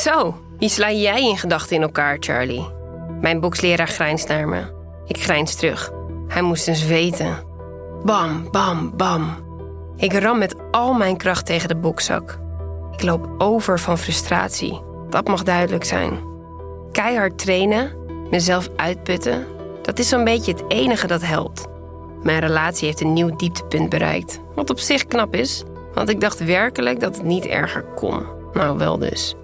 Zo, wie sla jij in gedachten in elkaar, Charlie? Mijn boeksleraar grijnst naar me. Ik grijns terug. Hij moest eens weten. Bam, bam, bam. Ik ram met al mijn kracht tegen de boekzak. Ik loop over van frustratie. Dat mag duidelijk zijn. Keihard trainen, mezelf uitputten, dat is zo'n beetje het enige dat helpt. Mijn relatie heeft een nieuw dieptepunt bereikt. Wat op zich knap is, want ik dacht werkelijk dat het niet erger kon. Nou, wel dus.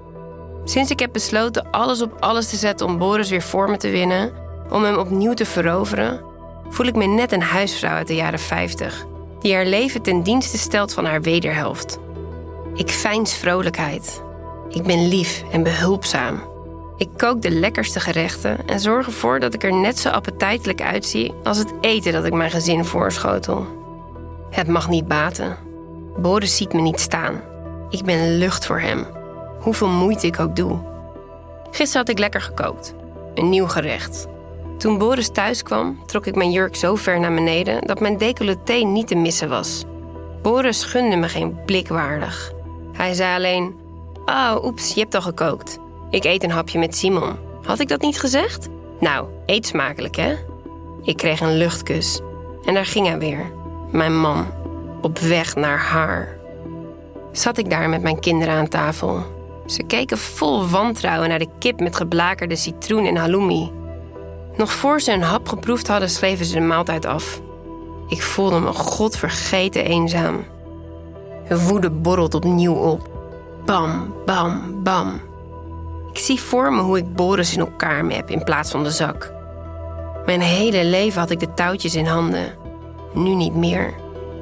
Sinds ik heb besloten alles op alles te zetten om Boris weer voor me te winnen, om hem opnieuw te veroveren, voel ik me net een huisvrouw uit de jaren 50, die haar leven ten dienste stelt van haar wederhelft. Ik feins vrolijkheid. Ik ben lief en behulpzaam. Ik kook de lekkerste gerechten en zorg ervoor dat ik er net zo appetijtelijk uitzie als het eten dat ik mijn gezin voorschotel. Het mag niet baten. Boris ziet me niet staan. Ik ben lucht voor hem, hoeveel moeite ik ook doe. Gisteren had ik lekker gekookt. Een nieuw gerecht. Toen Boris thuis kwam, trok ik mijn jurk zo ver naar beneden dat mijn decolleté niet te missen was. Boris gunde me geen blik waardig. Hij zei alleen: Oh, oeps, je hebt al gekookt. Ik eet een hapje met Simon. Had ik dat niet gezegd? Nou, eet smakelijk, hè? Ik kreeg een luchtkus. En daar ging hij weer. Mijn man. Op weg naar haar. Zat ik daar met mijn kinderen aan tafel. Ze keken vol wantrouwen naar de kip met geblakerde citroen en halloumi. Nog voor ze een hap geproefd hadden, schreven ze de maaltijd af. Ik voelde me godvergeten eenzaam. De woede borrelt opnieuw op. Bam, bam, bam. Ik zie voor me hoe ik Boris in elkaar mep in plaats van de zak. Mijn hele leven had ik de touwtjes in handen. Nu niet meer.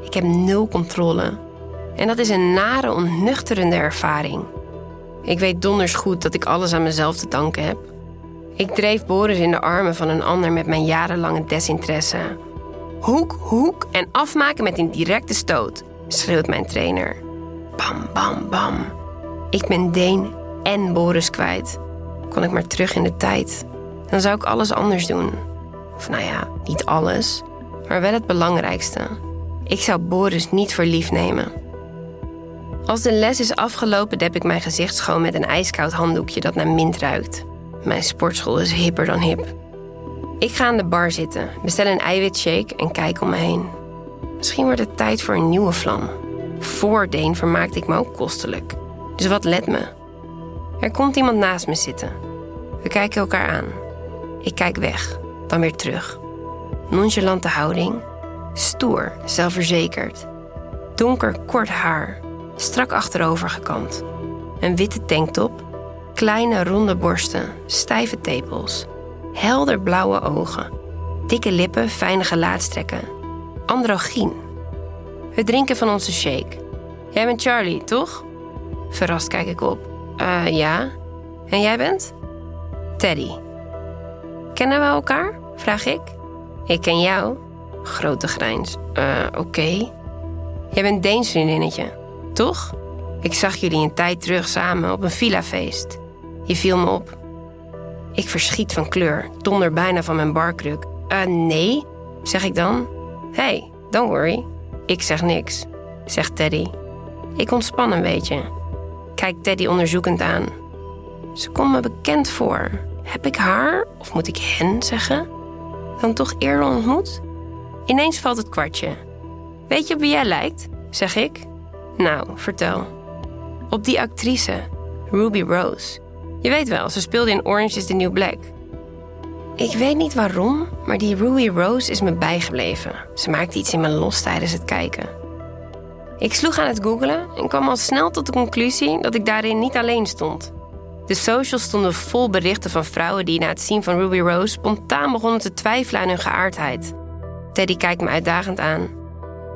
Ik heb nul controle. En dat is een nare, ontnuchterende ervaring. Ik weet donders goed dat ik alles aan mezelf te danken heb. Ik dreef Boris in de armen van een ander met mijn jarenlange desinteresse. Hoek, hoek en afmaken met een directe stoot, schreeuwt mijn trainer. Bam, bam, bam. Ik ben Deen en Boris kwijt. Kon ik maar terug in de tijd. Dan zou ik alles anders doen. Of nou ja, niet alles, maar wel het belangrijkste. Ik zou Boris niet voor lief nemen. Als de les is afgelopen, dep ik mijn gezicht schoon met een ijskoud handdoekje dat naar mint ruikt. Mijn sportschool is hipper dan hip. Ik ga aan de bar zitten, bestel een eiwitshake en kijk om me heen. Misschien wordt het tijd voor een nieuwe vlam. Voor Deen vermaakte ik me ook kostelijk. Dus wat let me? Er komt iemand naast me zitten. We kijken elkaar aan. Ik kijk weg, dan weer terug. Nonchalante houding, stoer, zelfverzekerd. Donker, kort haar, strak achterover gekant. Een witte tanktop, kleine ronde borsten, stijve tepels, helder blauwe ogen, dikke lippen, fijne gelaatstrekken. Androgyn. We drinken van onze shake. Jij bent Charlie, toch? Verrast kijk ik op. Uh, ja. En jij bent? Teddy. Kennen we elkaar? Vraag ik. Ik ken jou. Grote grijns. Uh, oké. Jij bent Deens vriendinnetje, toch? Ik zag jullie een tijd terug samen op een villafeest. Je viel me op. Ik verschiet van kleur, donder bijna van mijn barkruk. Uh, nee, zeg ik dan. Hey, don't worry. Ik zeg niks, zegt Teddy. Ik ontspan een beetje. Kijk Teddy onderzoekend aan. Ze komt me bekend voor. Heb ik haar, of moet ik hen zeggen, dan toch eerder ontmoet? Ineens valt het kwartje. Weet je op wie jij lijkt? zeg ik. Nou, vertel. Op die actrice, Ruby Rose. Je weet wel, ze speelde in Orange is the New Black. Ik weet niet waarom, maar die Ruby Rose is me bijgebleven. Ze maakte iets in me los tijdens het kijken. Ik sloeg aan het googelen en kwam al snel tot de conclusie dat ik daarin niet alleen stond. De socials stonden vol berichten van vrouwen die na het zien van Ruby Rose spontaan begonnen te twijfelen aan hun geaardheid. Teddy kijkt me uitdagend aan.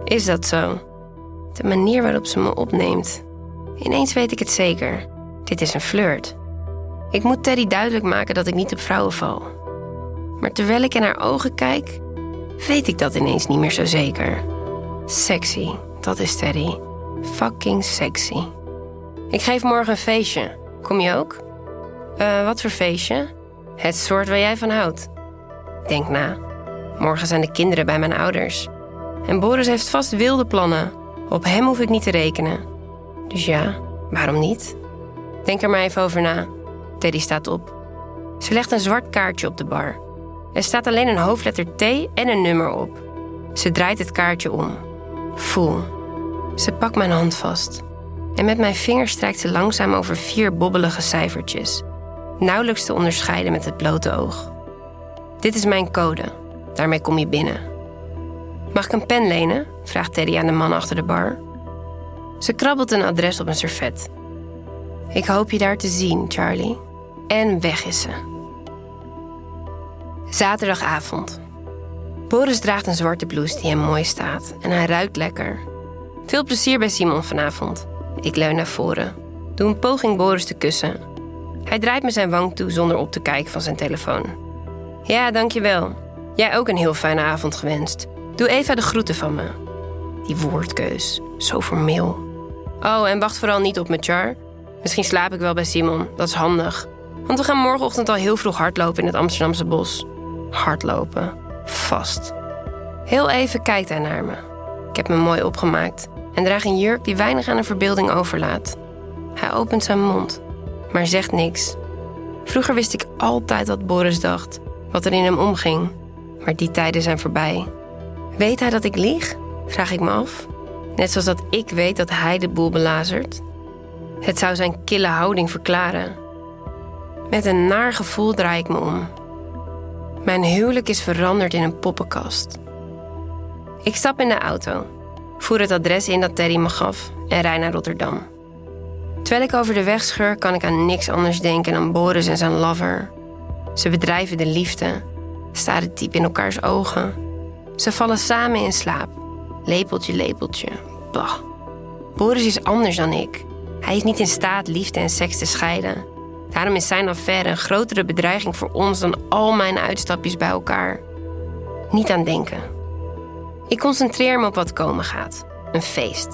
Is dat zo? De manier waarop ze me opneemt. Ineens weet ik het zeker. Dit is een flirt. Ik moet Teddy duidelijk maken dat ik niet op vrouwen val. Maar terwijl ik in haar ogen kijk, weet ik dat ineens niet meer zo zeker. Sexy, dat is Teddy. Fucking sexy. Ik geef morgen een feestje. Kom je ook? Uh, wat voor feestje? Het soort waar jij van houdt. Denk na. Morgen zijn de kinderen bij mijn ouders. En Boris heeft vast wilde plannen. Op hem hoef ik niet te rekenen. Dus ja, waarom niet? Denk er maar even over na. Teddy staat op. Ze legt een zwart kaartje op de bar. Er staat alleen een hoofdletter T en een nummer op. Ze draait het kaartje om. Voel. Ze pakt mijn hand vast. En met mijn vinger strijkt ze langzaam over vier bobbelige cijfertjes. Nauwelijks te onderscheiden met het blote oog. Dit is mijn code. Daarmee kom je binnen. Mag ik een pen lenen? vraagt Teddy aan de man achter de bar. Ze krabbelt een adres op een servet. Ik hoop je daar te zien, Charlie. En weg is ze. Zaterdagavond. Boris draagt een zwarte blouse die hem mooi staat en hij ruikt lekker. Veel plezier bij Simon vanavond. Ik leun naar voren. Doe een poging Boris te kussen. Hij draait me zijn wang toe zonder op te kijken van zijn telefoon. Ja, dankjewel. Jij ook een heel fijne avond gewenst. Doe Eva de groeten van me. Die woordkeus, zo formeel. Oh, en wacht vooral niet op me, Char. Misschien slaap ik wel bij Simon, dat is handig. Want we gaan morgenochtend al heel vroeg hardlopen in het Amsterdamse bos. Hardlopen, vast. Heel even kijkt hij naar me. Ik heb me mooi opgemaakt en draag een jurk die weinig aan de verbeelding overlaat. Hij opent zijn mond, maar zegt niks. Vroeger wist ik altijd wat Boris dacht, wat er in hem omging. Maar die tijden zijn voorbij. Weet hij dat ik lieg? Vraag ik me af. Net zoals dat ik weet dat hij de boel belazert. Het zou zijn kille houding verklaren. Met een naar gevoel draai ik me om. Mijn huwelijk is veranderd in een poppenkast. Ik stap in de auto, voer het adres in dat Terry me gaf en rij naar Rotterdam. Terwijl ik over de weg scheur, kan ik aan niks anders denken dan Boris en zijn lover. Ze bedrijven de liefde, staren diep in elkaars ogen. Ze vallen samen in slaap. Lepeltje, lepeltje. Bah. Boris is anders dan ik. Hij is niet in staat liefde en seks te scheiden. Daarom is zijn affaire een grotere bedreiging voor ons dan al mijn uitstapjes bij elkaar. Niet aan denken. Ik concentreer me op wat komen gaat. Een feest.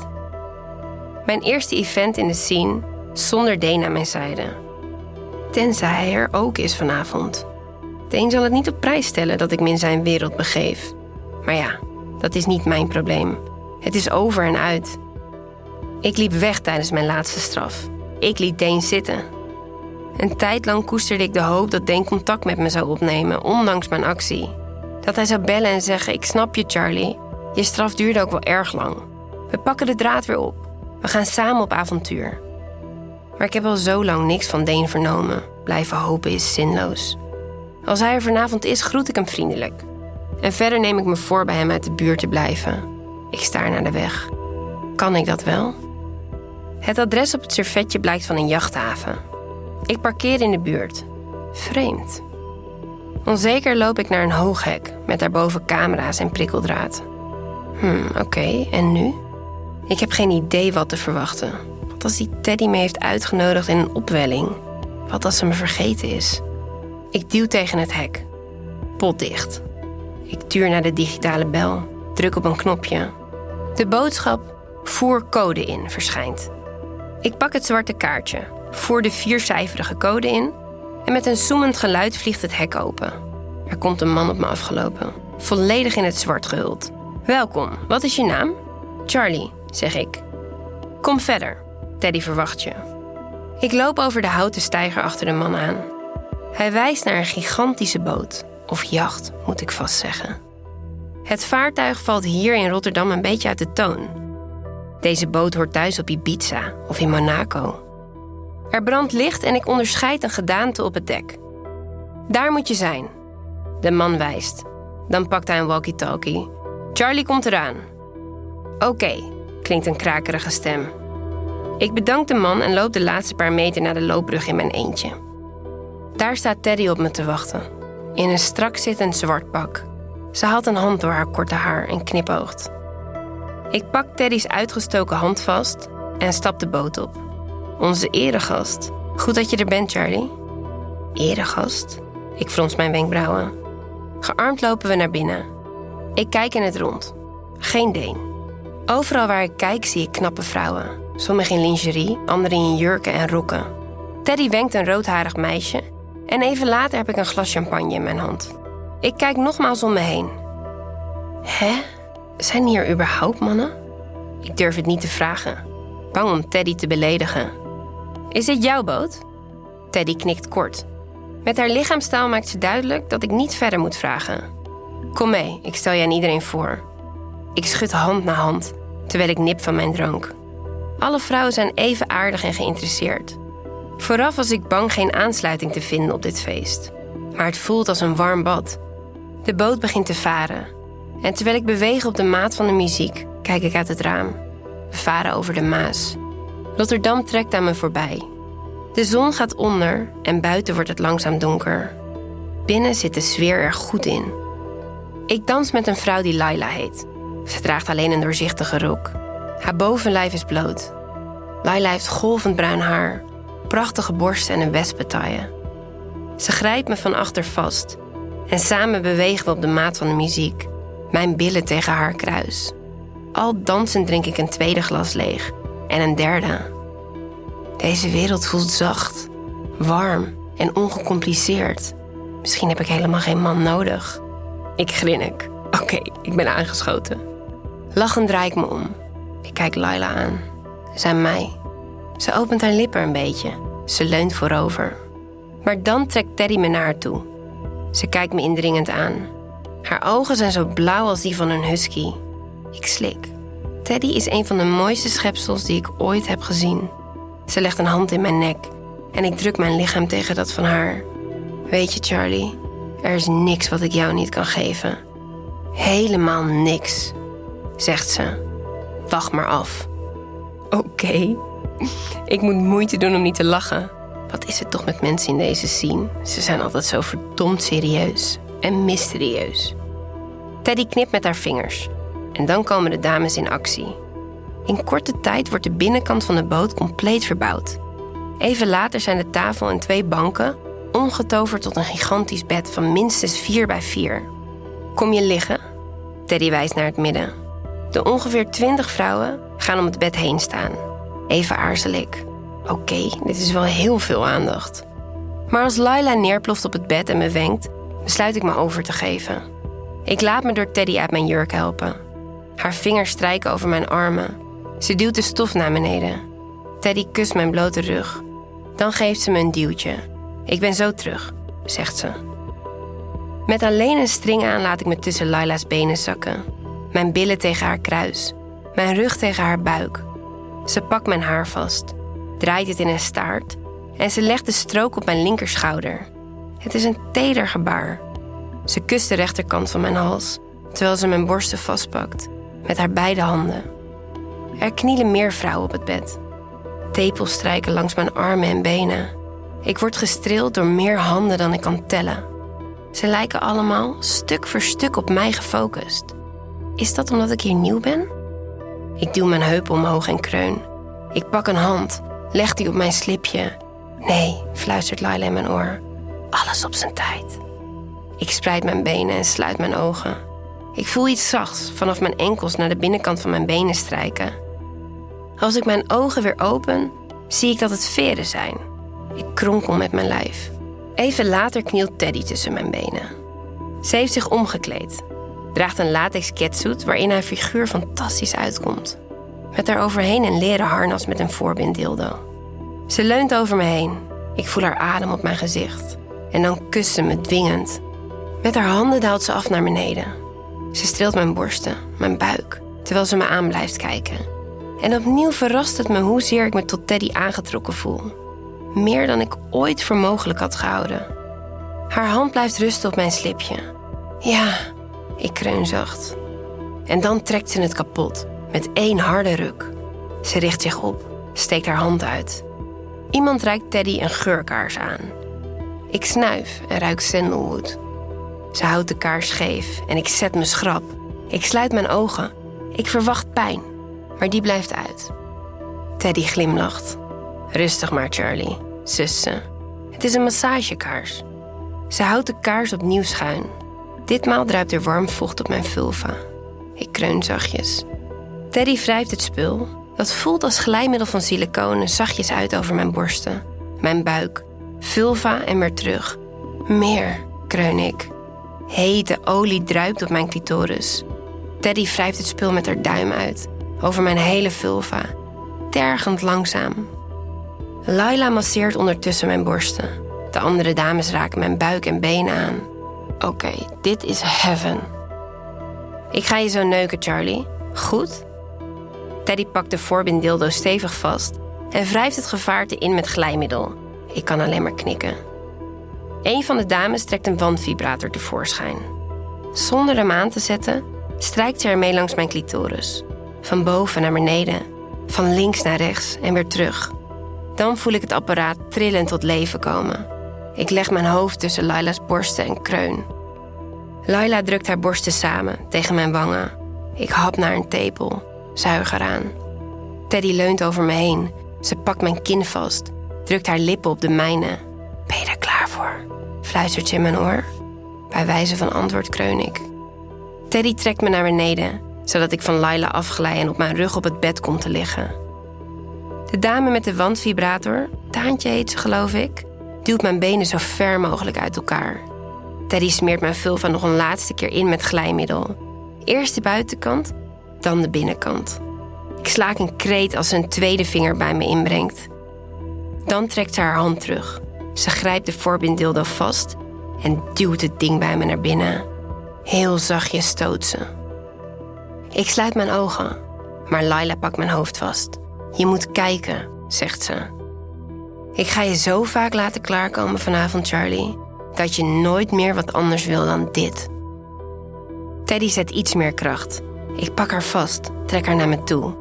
Mijn eerste event in de scene zonder Deen aan mijn zijde. Tenzij hij er ook is vanavond. Deen zal het niet op prijs stellen dat ik me in zijn wereld begeef. Maar ja, dat is niet mijn probleem. Het is over en uit. Ik liep weg tijdens mijn laatste straf. Ik liet Deen zitten. Een tijd lang koesterde ik de hoop dat Deen contact met me zou opnemen, ondanks mijn actie. Dat hij zou bellen en zeggen: Ik snap je, Charlie. Je straf duurde ook wel erg lang. We pakken de draad weer op. We gaan samen op avontuur. Maar ik heb al zo lang niks van Deen vernomen. Blijven hopen is zinloos. Als hij er vanavond is, groet ik hem vriendelijk. En verder neem ik me voor bij hem uit de buurt te blijven. Ik staar naar de weg. Kan ik dat wel? Het adres op het servetje blijkt van een jachthaven. Ik parkeer in de buurt. Vreemd. Onzeker loop ik naar een hoog hek met daarboven camera's en prikkeldraad. Hmm, oké, en nu? Ik heb geen idee wat te verwachten. Wat als die Teddy me heeft uitgenodigd in een opwelling? Wat als ze me vergeten is? Ik duw tegen het hek. Potdicht. Ik tuur naar de digitale bel, druk op een knopje. De boodschap voer code in verschijnt. Ik pak het zwarte kaartje, voer de viercijferige code in en met een zoemend geluid vliegt het hek open. Er komt een man op me afgelopen, volledig in het zwart gehuld. Welkom, wat is je naam? Charlie, zeg ik. Kom verder, Teddy verwacht je. Ik loop over de houten steiger achter de man aan. Hij wijst naar een gigantische boot, of jacht moet ik vast zeggen. Het vaartuig valt hier in Rotterdam een beetje uit de toon. Deze boot hoort thuis op Ibiza of in Monaco. Er brandt licht en ik onderscheid een gedaante op het dek. Daar moet je zijn. De man wijst. Dan pakt hij een walkie-talkie. Charlie komt eraan. Oké, klinkt een krakerige stem. Ik bedank de man en loop de laatste paar meter naar de loopbrug in mijn eentje. Daar staat Teddy op me te wachten. In een strak zittend zwart pak. Ze haalt een hand door haar korte haar en knipoogt. Ik pak Teddy's uitgestoken hand vast en stap de boot op. Onze eregast. Goed dat je er bent, Charlie. Eregast? Ik frons mijn wenkbrauwen. Gearmd lopen we naar binnen. Ik kijk in het rond. Geen Deen. Overal waar ik kijk zie ik knappe vrouwen. Sommigen in lingerie, anderen in jurken en rokken. Teddy wenkt een roodharig meisje en even later heb ik een glas champagne in mijn hand. Ik kijk nogmaals om me heen. Hè? Zijn hier überhaupt mannen? Ik durf het niet te vragen. Bang om Teddy te beledigen. is dit jouw boot? Teddy knikt kort. Met haar lichaamstaal maakt ze duidelijk dat ik niet verder moet vragen. Kom mee, ik stel je aan iedereen voor. Ik schud hand na hand, terwijl ik nip van mijn drank. Alle vrouwen zijn even aardig en geïnteresseerd. Vooraf was ik bang geen aansluiting te vinden op dit feest. Maar het voelt als een warm bad. De boot begint te varen. En terwijl ik beweeg op de maat van de muziek, kijk ik uit het raam. We varen over de Maas. Rotterdam trekt aan me voorbij. De zon gaat onder en buiten wordt het langzaam donker. Binnen zit de sfeer er goed in. Ik dans met een vrouw die Laila heet. Ze draagt alleen een doorzichtige rok. Haar bovenlijf is bloot. Laila heeft golvend bruin haar, prachtige borsten en een wespentaille. Ze grijpt me van achter vast en samen bewegen we op de maat van de muziek, mijn billen tegen haar kruis. Al dansend drink ik een tweede glas leeg en een derde. Deze wereld voelt zacht, warm en ongecompliceerd. Misschien heb ik helemaal geen man nodig. Ik grinnik. Oké, ik ben aangeschoten. Lachend draai ik me om. Ik kijk Laila aan. Aan mij. Ze opent haar lippen een beetje. Ze leunt voorover. Maar dan trekt Teddy me naar haar toe. Ze kijkt me indringend aan. Haar ogen zijn zo blauw als die van een husky. Ik slik. Teddy is een van de mooiste schepsels die ik ooit heb gezien. Ze legt een hand in mijn nek en ik druk mijn lichaam tegen dat van haar. Weet je, Charlie, er is niks wat ik jou niet kan geven. Helemaal niks, zegt ze. Wacht maar af. Oké. Ik moet moeite doen om niet te lachen. Wat is het toch met mensen in deze scene? Ze zijn altijd zo verdomd serieus en mysterieus. Teddy knipt met haar vingers. En dan komen de dames in actie. In korte tijd wordt de binnenkant van de boot compleet verbouwd. Even later zijn de tafel en twee banken omgetoverd tot een gigantisch bed van minstens 4 bij 4. Kom je liggen? Teddy wijst naar het midden. De ongeveer 20 vrouwen gaan om het bed heen staan. Even aarzel ik. Oké, dit is wel heel veel aandacht. Maar als Laila neerploft op het bed en me wenkt, besluit ik me over te geven. Ik laat me door Teddy uit mijn jurk helpen. Haar vingers strijken over mijn armen. Ze duwt de stof naar beneden. Teddy kust mijn blote rug. Dan geeft ze me een duwtje. Ik ben zo terug, zegt ze. Met alleen een string aan laat ik me tussen Laila's benen zakken. Mijn billen tegen haar kruis, mijn rug tegen haar buik. Ze pakt mijn haar vast, draait het in een staart en ze legt de strook op mijn linkerschouder. Het is een teder gebaar. Ze kust de rechterkant van mijn hals, terwijl ze mijn borsten vastpakt, met haar beide handen. Er knielen meer vrouwen op het bed. Tepels strijken langs mijn armen en benen. Ik word gestreeld door meer handen dan ik kan tellen. Ze lijken allemaal stuk voor stuk op mij gefocust. Is dat omdat ik hier nieuw ben? Ik duw mijn heupen omhoog en kreun. Ik pak een hand, leg die op mijn slipje. Nee, fluistert Laila in mijn oor. Alles op zijn tijd. Ik spreid mijn benen en sluit mijn ogen. Ik voel iets zachts vanaf mijn enkels naar de binnenkant van mijn benen strijken. Als ik mijn ogen weer open, zie ik dat het veren zijn. Ik kronkel met mijn lijf. Even later knielt Teddy tussen mijn benen. Ze heeft zich omgekleed, draagt een latex catsuit waarin haar figuur fantastisch uitkomt. Met daaroverheen een leren harnas met een voorbinddildo. Ze leunt over me heen. Ik voel haar adem op mijn gezicht. En dan kust ze me dwingend. Met haar handen daalt ze af naar beneden. Ze streelt mijn borsten, mijn buik, terwijl ze me aan blijft kijken. En opnieuw verrast het me hoezeer ik me tot Teddy aangetrokken voel. Meer dan ik ooit voor mogelijk had gehouden. Haar hand blijft rusten op mijn slipje. Ja, ik kreun zacht. En dan trekt ze het kapot, met één harde ruk. Ze richt zich op, steekt haar hand uit. Iemand reikt Teddy een geurkaars aan. Ik snuif en ruik sandalwood. Ze houdt de kaars scheef en ik zet me schrap. Ik sluit mijn ogen. Ik verwacht pijn, maar die blijft uit. Teddy glimlacht. Rustig maar, Charlie, zus ze. Het is een massagekaars. Ze houdt de kaars opnieuw schuin. Ditmaal druipt er warm vocht op mijn vulva. Ik kreun zachtjes. Teddy wrijft het spul. Dat voelt als glijmiddel van siliconen zachtjes uit over mijn borsten, mijn buik, vulva en weer terug. Meer, kreun ik. Hete olie druipt op mijn clitoris. Teddy wrijft het spul met haar duim uit, over mijn hele vulva, tergend langzaam. Laila masseert ondertussen mijn borsten. De andere dames raken mijn buik en benen aan. Oké, dit is heaven. Ik ga je zo neuken, Charlie. Goed? Teddy pakt de voorbinddildo stevig vast en wrijft het gevaarte in met glijmiddel. Ik kan alleen maar knikken. Een van de dames trekt een wandvibrator tevoorschijn. Zonder hem aan te zetten, strijkt ze ermee langs mijn clitoris. Van boven naar beneden, van links naar rechts en weer terug. Dan voel ik het apparaat trillend tot leven komen. Ik leg mijn hoofd tussen Laila's borsten en kreun. Laila drukt haar borsten samen tegen mijn wangen. Ik hap naar een tepel, zuig eraan. Teddy leunt over me heen. Ze pakt mijn kin vast, drukt haar lippen op de mijne. Ben je er klaar voor? fluistert ze in mijn oor. Bij wijze van antwoord kreun ik. Teddy trekt me naar beneden, zodat ik van Laila afglij en op mijn rug op het bed kom te liggen. De dame met de wandvibrator, Taantje heet ze geloof ik, duwt mijn benen zo ver mogelijk uit elkaar. Teddy smeert mijn vulva nog een laatste keer in met glijmiddel. Eerst de buitenkant, dan de binnenkant. Ik slaak een kreet als ze een tweede vinger bij me inbrengt. Dan trekt ze haar hand terug. Ze grijpt de voorbinddildo vast en duwt het ding bij me naar binnen. Heel zachtjes stoot ze. Ik sluit mijn ogen, maar Laila pakt mijn hoofd vast. Je moet kijken, zegt ze. Ik ga je zo vaak laten klaarkomen vanavond, Charlie, dat je nooit meer wat anders wil dan dit. Teddy zet iets meer kracht. Ik pak haar vast, trek haar naar me toe.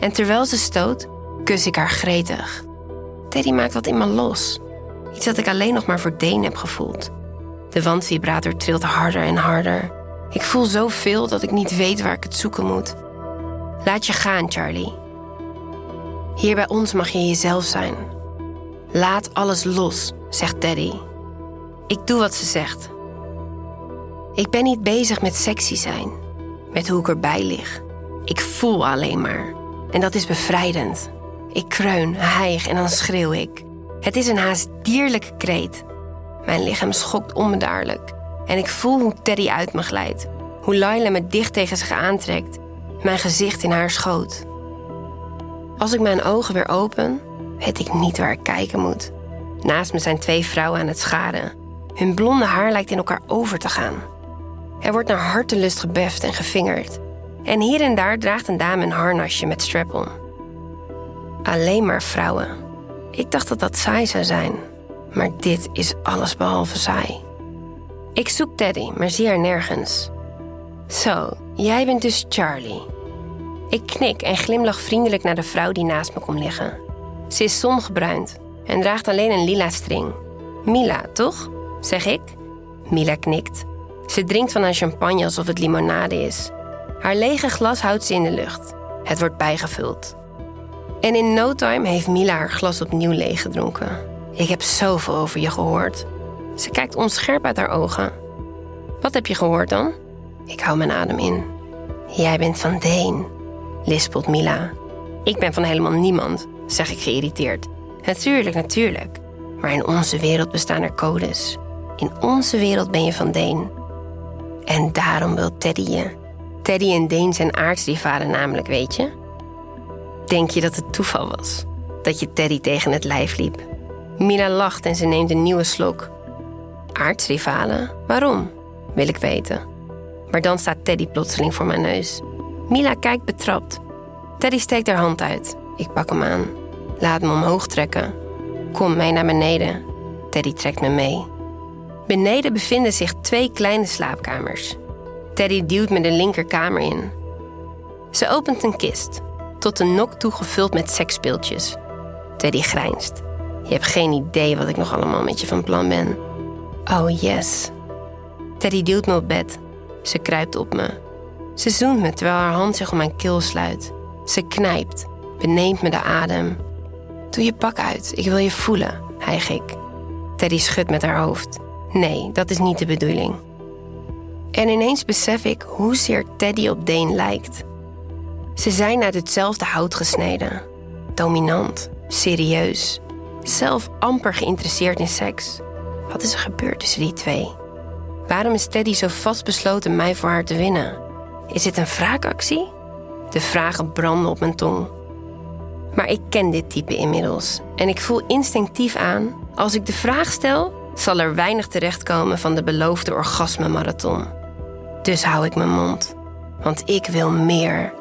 En terwijl ze stoot, kus ik haar gretig. Teddy maakt wat in me los. Iets dat ik alleen nog maar voor Deen heb gevoeld. De wandvibrator trilt harder en harder. Ik voel zoveel dat ik niet weet waar ik het zoeken moet. Laat je gaan, Charlie. Hier bij ons mag je jezelf zijn. Laat alles los, zegt Teddy. Ik doe wat ze zegt. Ik ben niet bezig met sexy zijn, met hoe ik erbij lig. Ik voel alleen maar. En dat is bevrijdend. Ik kreun, hijg en dan schreeuw ik. Het is een haast dierlijke kreet. Mijn lichaam schokt onbedaarlijk. En ik voel hoe Teddy uit me glijdt. Hoe Laila me dicht tegen zich aantrekt. Mijn gezicht in haar schoot. Als ik mijn ogen weer open, weet ik niet waar ik kijken moet. Naast me zijn twee vrouwen aan het scharen. Hun blonde haar lijkt in elkaar over te gaan. Er wordt naar hartelust gebeft en gevingerd. En hier en daar draagt een dame een harnasje met strap-on. Alleen maar vrouwen. Ik dacht dat dat saai zou zijn. Maar dit is allesbehalve saai. Ik zoek Teddy, maar zie haar nergens. Zo, jij bent dus Charlie. Ik knik en glimlach vriendelijk naar de vrouw die naast me komt liggen. Ze is zongebruind en draagt alleen een lila string. Mila, toch? zeg ik. Mila knikt. Ze drinkt van haar champagne alsof het limonade is. Haar lege glas houdt ze in de lucht. Het wordt bijgevuld. En in no time heeft Mila haar glas opnieuw leeggedronken. Ik heb zoveel over je gehoord. Ze kijkt onscherp uit haar ogen. Wat heb je gehoord dan? Ik hou mijn adem in. Jij bent van Deen, lispelt Mila. Ik ben van helemaal niemand, zeg ik geïrriteerd. Natuurlijk, natuurlijk. Maar in onze wereld bestaan er codes. In onze wereld ben je van Deen. En daarom wil Teddy je. Teddy en Deen zijn aardsrivalen namelijk, weet je? Denk je dat het toeval was? Dat je Teddy tegen het lijf liep? Mila lacht en ze neemt een nieuwe slok. Aardsrivalen? Waarom? Wil ik weten. Maar dan staat Teddy plotseling voor mijn neus. Mila kijkt betrapt. Teddy steekt haar hand uit. Ik pak hem aan. Laat me omhoog trekken. Kom mee naar beneden. Teddy trekt me mee. Beneden bevinden zich twee kleine slaapkamers. Teddy duwt me de linkerkamer in. Ze opent een kist, tot de nok toe gevuld met seksspeeltjes. Teddy grijnst. Je hebt geen idee wat ik nog allemaal met je van plan ben. Oh yes. Teddy duwt me op bed. Ze kruipt op me. Ze zoent me terwijl haar hand zich om mijn keel sluit. Ze knijpt, beneemt me de adem. Doe je pak uit, ik wil je voelen, hijg ik. Teddy schudt met haar hoofd. Nee, dat is niet de bedoeling. En ineens besef ik hoezeer Teddy op Deen lijkt. Ze zijn uit hetzelfde hout gesneden. Dominant, serieus, zelf amper geïnteresseerd in seks. Wat is er gebeurd tussen die twee? Waarom is Teddy zo vastbesloten mij voor haar te winnen? Is dit een wraakactie? De vragen branden op mijn tong. Maar ik ken dit type inmiddels en ik voel instinctief aan: als ik de vraag stel, zal er weinig terechtkomen van de beloofde orgasme-marathon. Dus hou ik mijn mond, want ik wil meer.